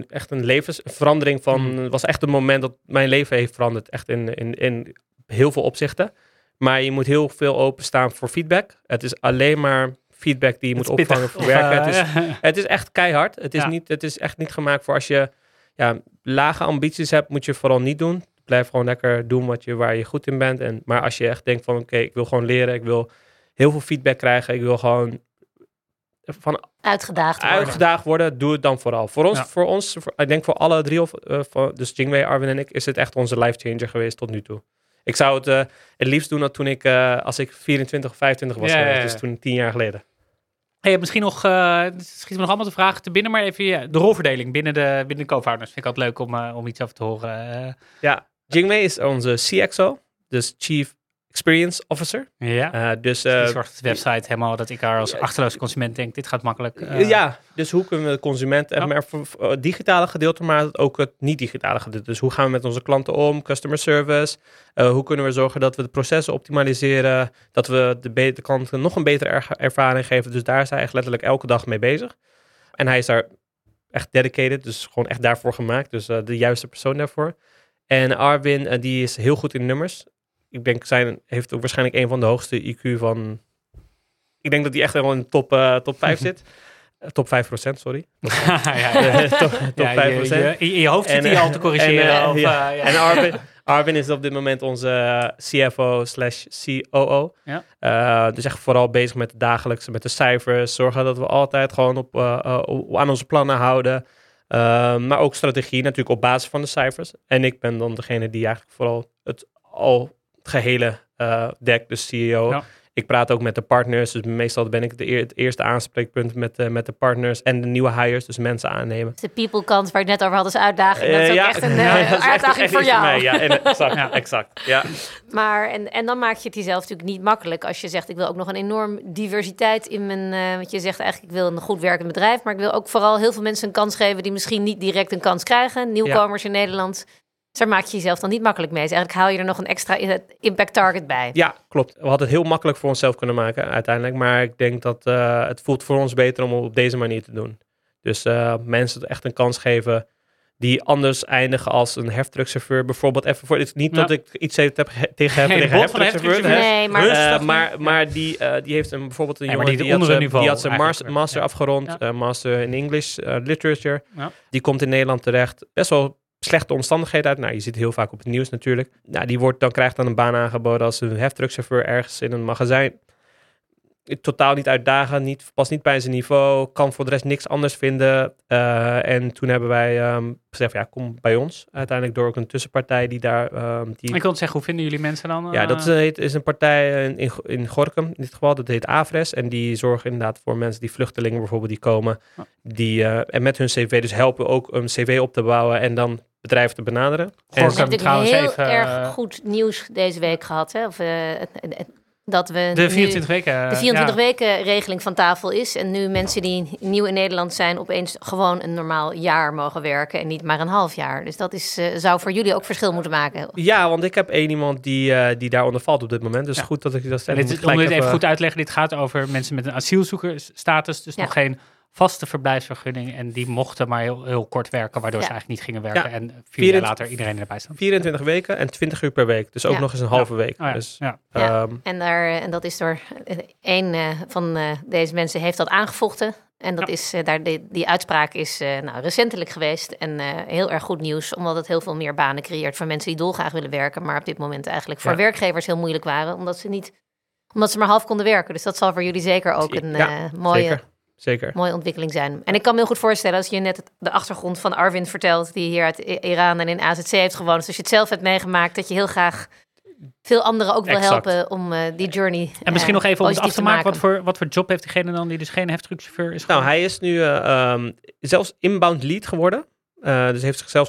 echt een levensverandering van... Mm. Het was echt een moment dat mijn leven heeft veranderd. Echt in, in, in heel veel opzichten. Maar je moet heel veel openstaan voor feedback. Het is alleen maar feedback die je moet Het opvangen, verwerken. Of, het, is, uh, het is echt keihard. Het is, Ja. niet, het is echt niet gemaakt voor als je ja, lage ambities hebt, moet je vooral niet doen. Blijf gewoon lekker doen wat je, waar je goed in bent. En, maar als je echt denkt van oké, ik wil gewoon leren, ik wil heel veel feedback krijgen, ik wil gewoon van Uitgedaagd worden. uitgedaagd worden, doe het dan vooral. Voor ons, Ja. voor ons voor- ik denk voor alle drie, of, eh, voor, dus Jingwei, Arwin en ik, is het echt onze life changer geweest tot nu toe. Ik zou het eh, het liefst doen dat toen ik, eh, als ik 24 of 25 was Ja, geweest, ja. dus toen tien jaar geleden. Hey, misschien nog, eh, schiet me nog allemaal de vragen te binnen, maar even ja, de rolverdeling binnen de, binnen de co-founders. Vind ik altijd leuk om, om iets over te horen. Ja, Jingwei is onze CXO, dus Chief Experience Officer. ja. Eh, dus die eh, zorgt de website helemaal, dat ik daar als achterloze consument denk, dit gaat makkelijk. eh, ja, dus hoe kunnen we de consument, Ja. maar voor, voor het digitale gedeelte, maar ook het niet-digitale gedeelte. Dus hoe gaan we met onze klanten om, customer service, hoe kunnen we zorgen dat we de processen optimaliseren, dat we de, klanten nog een betere ervaring geven. Dus daar is hij echt letterlijk elke dag mee bezig. En hij is daar echt dedicated, dus gewoon echt daarvoor gemaakt. Dus de juiste persoon daarvoor. En Arwin, eh, die is heel goed in nummers. Ik denk, zijn heeft ook waarschijnlijk een van de hoogste IQ van... Ik denk dat hij echt wel in de top, eh, top 5 zit. Eh, top 5 procent, sorry. ja, ja. top top Ja, 5 je, procent. je, in je hoofd zit hij al te corrigeren. en, of, ja. ja. En Arvin, Arvin is op dit moment onze CFO slash COO. Ja. Dus echt vooral bezig met de dagelijkse, met de cijfers. Zorgen dat we altijd gewoon op, op- aan onze plannen houden. Eh, maar ook strategie natuurlijk op basis van de cijfers. En ik ben dan degene die eigenlijk vooral het al het gehele eh dek, dus CEO. Ik praat ook met de partners, dus meestal ben ik de eer- het eerste aanspreekpunt met, eh, met de partners en de nieuwe hires, dus mensen aannemen. De people kant waar je het net over had, is uitdaging. Dat is Eh, ook ja, echt een ja, eh, echt- uitdaging echt voor jou. mij. Ja, en, exact, Ja. exact. Ja. Maar, en, en dan maak je het jezelf natuurlijk niet makkelijk als je zegt... ik wil ook nog een enorm diversiteit in mijn... eh want je zegt eigenlijk, ik wil een goed werkend bedrijf... maar ik wil ook vooral heel veel mensen een kans geven... die misschien niet direct een kans krijgen. Nieuwkomers in Nederland. Dus daar maak je jezelf dan niet makkelijk mee. Dus eigenlijk haal je er nog een extra impact target bij. Ja, klopt. We hadden het heel makkelijk voor onszelf kunnen maken uiteindelijk. Maar ik denk dat eh, het voelt voor ons beter om het op deze manier te doen. Dus eh, mensen echt een kans geven die anders eindigen als een heftruckchauffeur. Bijvoorbeeld even voor... Het is niet Ja. dat ik iets heb tegen, heftruckchauffeurs. heftruckchauffeur. Nee, maar- maar maar die, eh, die heeft een, bijvoorbeeld een Ja, jongen die die, had, die had zijn master, master ja. afgerond. Ja. eh, master in English eh, Literature. Ja. Die komt in Nederland terecht. Best wel slechte omstandigheden uit. Nou, je ziet heel vaak op het nieuws natuurlijk. Nou, die wordt dan krijgt dan een baan aangeboden als een heftruckchauffeur ergens in een magazijn. Totaal niet uitdagen, niet, past niet bij zijn niveau, kan voor de rest niks anders vinden. Uh, en toen hebben wij um, gezegd, ja, kom bij ons. Uiteindelijk door ook een tussenpartij die daar... Um, die... Ik wil zeggen, hoe vinden jullie mensen dan? Ja, dat is, een, is een partij in, in Gorkum in dit geval, dat heet Avres. En die zorgen inderdaad voor mensen die vluchtelingen bijvoorbeeld die komen. Oh. Die, uh, en met hun cv dus helpen ook een cv op te bouwen en dan bedrijven te benaderen. Gorkum, en, heel even, erg goed nieuws deze week gehad. Hè? Of, uh, dat we de 24 weken, de 24 weken regeling van tafel is. En nu mensen die nieuw in Nederland zijn, opeens gewoon een normaal jaar mogen werken en niet maar een half jaar. Dus dat is, uh, zou voor jullie ook verschil moeten maken. Ja, want ik heb één iemand die, uh, die daaronder valt op dit moment. Dus goed dat ik dat zeg. Om dit even goed uitleggen, dit gaat over mensen met een asielzoekersstatus. Dus nog geen vaste verblijfsvergunning. En die mochten maar heel, heel kort werken, waardoor ze eigenlijk niet gingen werken. En vier jaar later iedereen erbij staan. 24 weken en 20 uur per week. Dus ook nog eens een halve week. Oh dus, ja. Um, en, daar, en dat is door één uh, van uh, deze mensen heeft dat aangevochten. En dat is, uh, daar, die, die uitspraak is nou, recentelijk geweest. En heel erg goed nieuws, omdat het heel veel meer banen creëert voor mensen die dolgraag willen werken. Maar op dit moment eigenlijk voor werkgevers heel moeilijk waren, omdat ze niet omdat ze maar half konden werken. Dus dat zal voor jullie zeker ook een mooie, zeker. Mooie ontwikkeling zijn. En ik kan me heel goed voorstellen als je net de achtergrond van Arvind vertelt, die hier uit Iran en in AZC heeft gewoond. Dus als je het zelf hebt meegemaakt, dat je heel graag veel anderen ook wil helpen om uh, die journey. En misschien nog even om het af te maken, wat voor, wat voor job heeft diegene dan die dus geen heftruckchauffeur is? Nou, hij is nu uh, um, zelfs inbound lead geworden. Uh, dus heeft zichzelf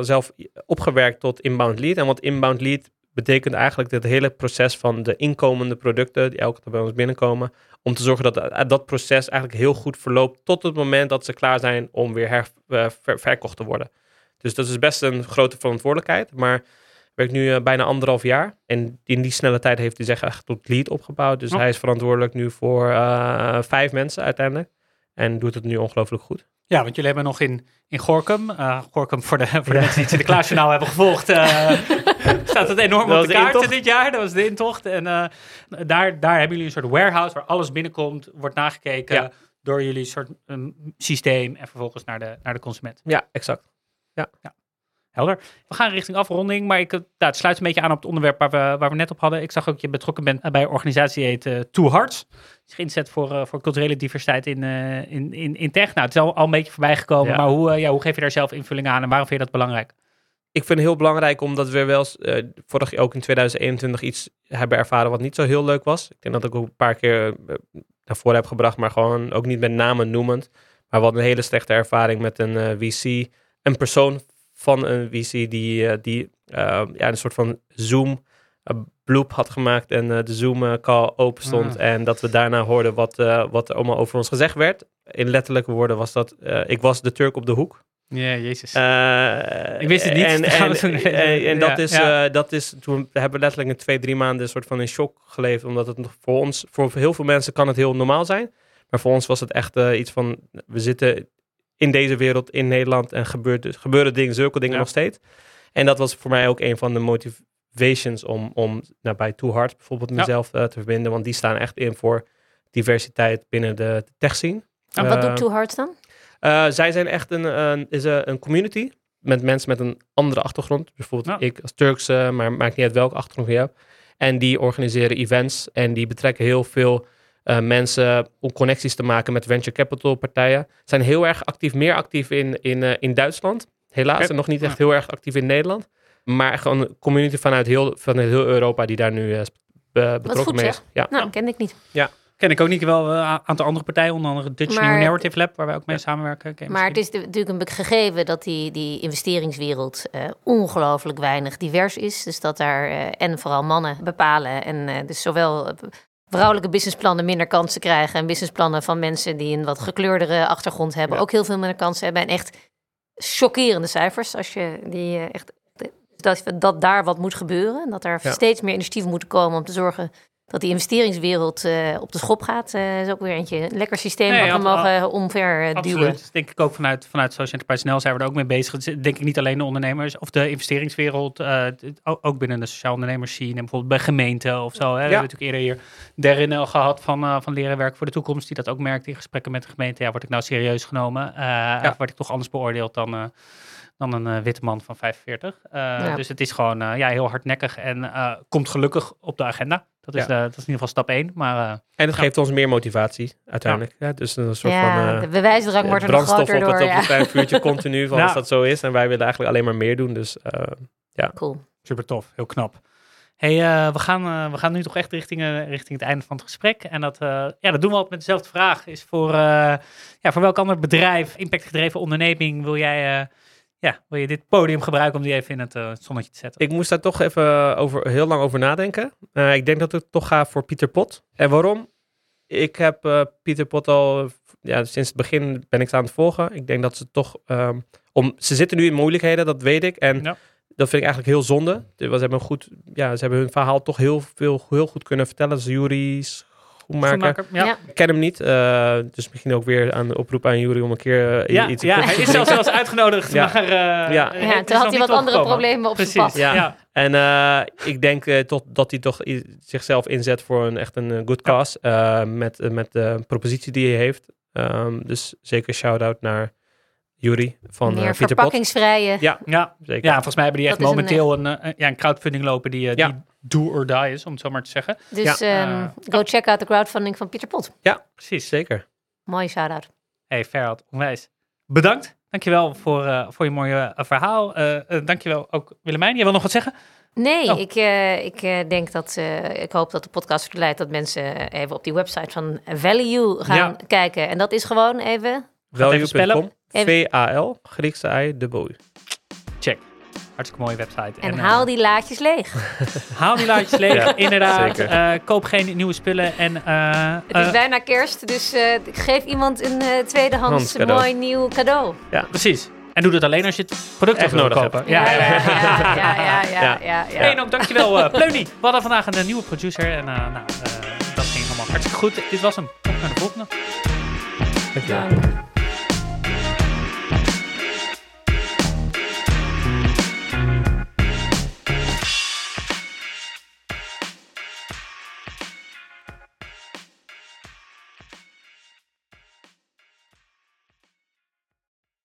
zelf opgewerkt tot inbound lead. En wat inbound lead betekent eigenlijk het hele proces van de inkomende producten die elke dag bij ons binnenkomen, om te zorgen dat eh, dat proces eigenlijk heel goed verloopt tot het moment dat ze klaar zijn om weer her, uh, verkocht te worden. Dus dat is best een grote verantwoordelijkheid, maar werkt nu uh, bijna anderhalf jaar en in die snelle tijd heeft hij zich echt tot lead opgebouwd. Dus oh. hij is verantwoordelijk nu voor vijf mensen uiteindelijk en doet het nu ongelooflijk goed. Ja, want jullie hebben nog in, in Gorkum, uh, Gorkum voor de, voor de mensen die het Sinterklaasjournaal hebben gevolgd, staat het enorm op de, kaart dit jaar. Dat was de intocht. En uh, daar, daar hebben jullie een soort warehouse waar alles binnenkomt, wordt nagekeken door jullie soort um, systeem en vervolgens naar de, naar de consument. Ja, exact. Ja. ja. Helder. We gaan richting afronding, maar ik, nou, het sluit een beetje aan op het onderwerp waar we, waar we net op hadden. Ik zag ook dat je betrokken bent bij een organisatie die heet uh, Two Hearts. Die is ingezet voor, uh, voor culturele diversiteit in, uh, in, in, in tech. Nou, het is al, al een beetje voorbij gekomen, maar hoe, ja, hoe geef je daar zelf invulling aan en waarom vind je dat belangrijk? Ik vind het heel belangrijk omdat we wel vorig jaar ook in 2021 iets hebben ervaren wat niet zo heel leuk was. Ik denk dat ik ook een paar keer naar voren heb gebracht, maar gewoon ook niet met namen noemend. Maar wat een hele slechte ervaring met een VC, een persoon van een VC die, uh, die uh, ja, een soort van Zoom uh, bloop had gemaakt en de Zoom call open stond. Ah. En dat we daarna hoorden wat, wat er allemaal over ons gezegd werd. In letterlijke woorden was dat, ik was de Turk op de hoek. Ja, jezus. ik wist het niet. En, en, en, dat, is, ja. dat is, toen hebben we letterlijk in twee, drie maanden een soort van in shock geleefd. Omdat het voor ons, voor heel veel mensen kan het heel normaal zijn. Maar voor ons was het echt iets van, we zitten in deze wereld, in Nederland. En gebeurt, gebeuren dingen, zulke dingen nog steeds. En dat was voor mij ook een van de motivations om, om nou, bij Too Hard bijvoorbeeld mezelf uh, te verbinden. Want die staan echt in voor diversiteit binnen de tech scene. En wat uh, doet Too Hard dan? Uh, zij zijn echt een, een, is een, community met mensen met een andere achtergrond. Bijvoorbeeld ik als Turkse, maar maakt niet uit welke achtergrond je hebt. En die organiseren events en die betrekken heel veel uh, mensen om connecties te maken met venture capital partijen. Zijn heel erg actief, meer actief in, in, uh, in Duitsland. Helaas, en nog niet echt heel erg actief in Nederland. Maar gewoon een community vanuit heel, vanuit heel Europa die daar nu uh, betrokken goed, mee is. Ja. Nou, ken ik niet. Ja. Ken ik ook niet wel een aantal andere partijen, onder andere Dutch maar, New Narrative Lab, waar wij ook mee samenwerken. Maar het is natuurlijk een gegeven dat die, die investeringswereld uh, ongelooflijk weinig divers is. Dus dat daar, uh, en vooral mannen bepalen. En uh, dus zowel vrouwelijke businessplannen minder kansen krijgen. En businessplannen van mensen die een wat gekleurdere achtergrond hebben ook heel veel minder kansen hebben. En echt chockerende cijfers als je die eh, echt dat, dat daar wat moet gebeuren. En dat er steeds meer initiatieven moeten komen om te zorgen dat die investeringswereld uh, op de schop gaat, uh, is ook weer eentje. Een lekker systeem nee, wat we mogen omver uh, duwen. denk ik ook vanuit, vanuit Social Enterprise Snel zijn we er ook mee bezig. Denk ik niet alleen de ondernemers of de investeringswereld, ook binnen de sociaal ondernemers zien. En bijvoorbeeld bij gemeenten of zo. Hè. Ja. We hebben natuurlijk eerder hier Derin al gehad van, van leren werken voor de toekomst, die dat ook merkt in gesprekken met de gemeente. Ja, word ik nou serieus genomen? Ja. Word ik toch anders beoordeeld dan dan een uh, witte man van 45. Uh, ja. Dus het is gewoon uh, ja, heel hardnekkig en komt gelukkig op de agenda. Dat is, Ja. eh, dat is in ieder geval stap 1. Maar eh, En het geeft ons meer motivatie uiteindelijk. Ja. dus een soort ja, van eh, de bewijsdrang wordt er nog groter op het, door. op Ja. het klein vuurtje continu van Ja. als dat zo is. En wij willen eigenlijk alleen maar meer doen. Dus eh, Cool. super tof, heel knap. Hey, eh, we, gaan, eh, we gaan nu toch echt richting, eh, richting het einde van het gesprek. En dat, eh, ja, dat doen we altijd met dezelfde vraag. Is voor, eh, ja, voor welk ander bedrijf, impactgedreven onderneming, wil jij, eh, ja, wil je dit podium gebruiken om die even in het eh, zonnetje te zetten? ik moest daar toch even over, heel lang over nadenken. Eh, ik denk dat ik toch ga voor Pieter Pot. En waarom? Ik heb eh, Pieter Pot al, ja, sinds het begin ben ik ze aan het volgen. Ik denk dat ze toch, ehm, om, ze zitten nu in moeilijkheden, dat weet ik. En Ja. dat vind ik eigenlijk heel zonde. Ze hebben, een goed, ja, ze hebben hun verhaal toch heel, veel, heel goed kunnen vertellen. Dus Jury Schoenmaker. Ja. Ja. Ik ken hem niet, eh, dus misschien ook weer aan de oproep aan Jury om een keer eh, Ja, iets ja, te hij is zelfs zelfs uitgenodigd, Ja. maar... eh, Ja. het Ja, is toen had hij wat andere problemen op zijn Precies, pad. ja. Ja. En eh, ik denk eh, tot, dat hij toch zichzelf inzet voor een echt een good Ja. cause. eh, met, met de propositie die hij heeft. Ehm, dus zeker shout-out naar Jury van Meer Pieter Pot. verpakkingsvrije. Ja, Ja, zeker. ja, volgens mij hebben die echt Dat een, momenteel een, eh, ja, een crowdfunding lopen die, Ja. die do or die is, om het zo maar te zeggen. Dus Ja. ehm, Eh, go check out de crowdfunding van Pieter Pot. Precies. Zeker. Mooie shout-out. Hey, Ferhat, onwijs. Bedankt. Dankjewel voor, eh voor je mooie eh, verhaal. Eh eh, dankjewel ook Willemijn. Je wil nog wat zeggen? Nee, Oh. ik, eh, ik eh, denk dat, eh, ik hoop dat de podcast ertoe leidt dat mensen even op die website van Value gaan Ja. kijken. En dat is gewoon even. Value.com. V-A-L, Griekse I, dubbel U. Hartstikke mooie website. en eh, haal die laadjes leeg. haal die laadjes leeg, Ja, inderdaad. Eh, koop geen nieuwe spullen. En, eh, Het is bijna kerst, dus eh, geef iemand een eh, tweedehands mooi nieuw cadeau. precies. En doe dat alleen als je het product Echt nodig kopen. hebt. Ja, ja, ja. ja, ja, ja, ja, Ja. ja, ja. En dankjewel uh, Pleunie. We hadden vandaag een nieuwe producer. En eh, nou, eh, dat ging allemaal hartstikke goed. Dit was hem. Naar de volgende. Dankjewel. Dank.